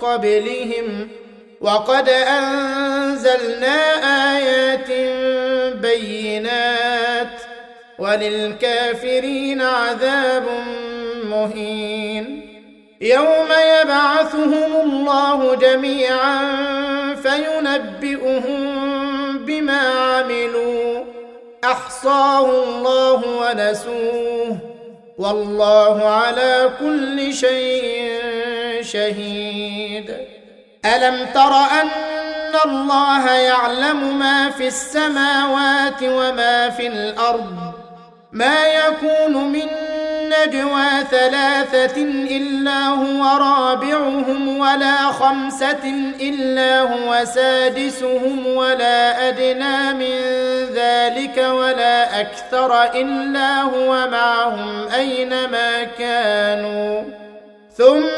قبلهم وقد أنزلنا آيات بينات وللكافرين عذاب مهين. يوم يبعثهم الله جميعا فينبئهم بما عملوا. أحصاه الله ونسوه. والله على كل شيء شهيد. ألم تر أن الله يعلم ما في السماوات وما في الأرض؟ ما يكون من نجوى ثلاثة إلا هو رابعهم ولا خمسة إلا هو سادسهم ولا أدنى من ذلك ولا أكثر إلا هو معهم أينما كانوا. ثم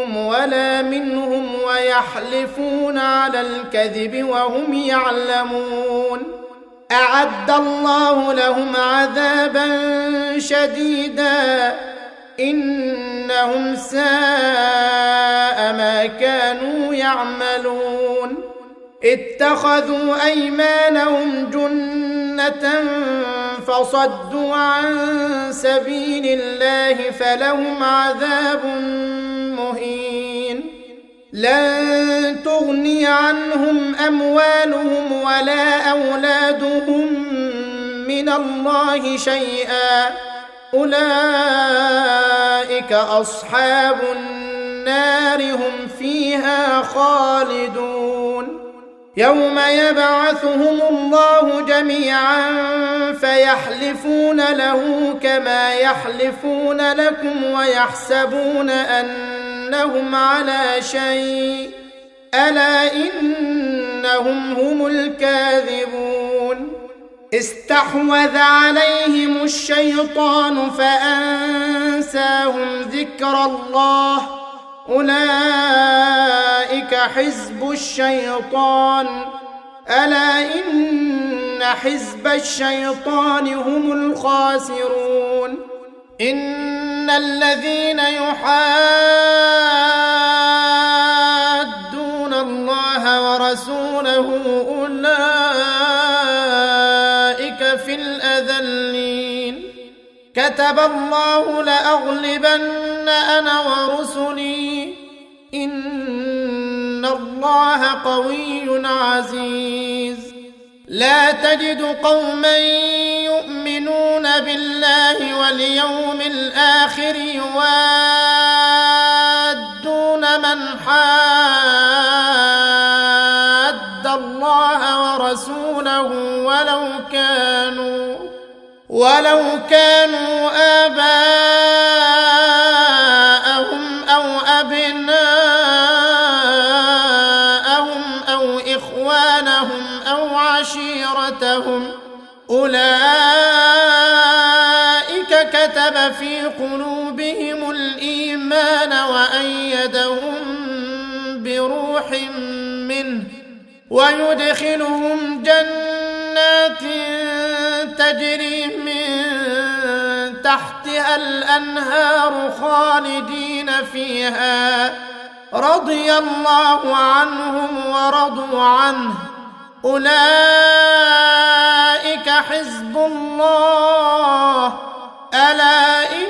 منكم ولا منهم ويحلفون على الكذب وهم يعلمون. أعد الله لهم عذابا شديدا. إنهم ساء ما كانوا يعملون. اتخذوا أيمانهم جنة فصدوا عن سبيل الله فلهم عذاب مهين لن تغني عنهم أموالهم ولا أولادهم من الله شيئا. أولئك أصحاب النار هم فيها خالدون. يوم يبعثهم الله جميعا فيحلفون له كما يحلفون لكم ويحسبون انهم على شيء. ألا إنهم هم الكاذبون. استحوذ عليهم الشيطان فأنساهم ذكر الله. أولئك حزب الشيطان. ألا إن حزب الشيطان هم الخاسرون. ان الذين يحادون الله ورسوله اولئك في الاذلين كتب الله لاغلبن أنا ورسلي ان الله قوي عزيز لا تجد بالله واليوم الآخر يوادون من حاد الله ورسوله ولو كانوا ولو كانوا آباءهم أو أبناءهم أو إخوانهم أو عشيرتهم. أولئك وأيدهم بروح منه ويدخلهم جنات تجري من تحتها الأنهار خالدين فيها رضي الله عنهم ورضوا عنه. أولئك حزب الله. ألا إن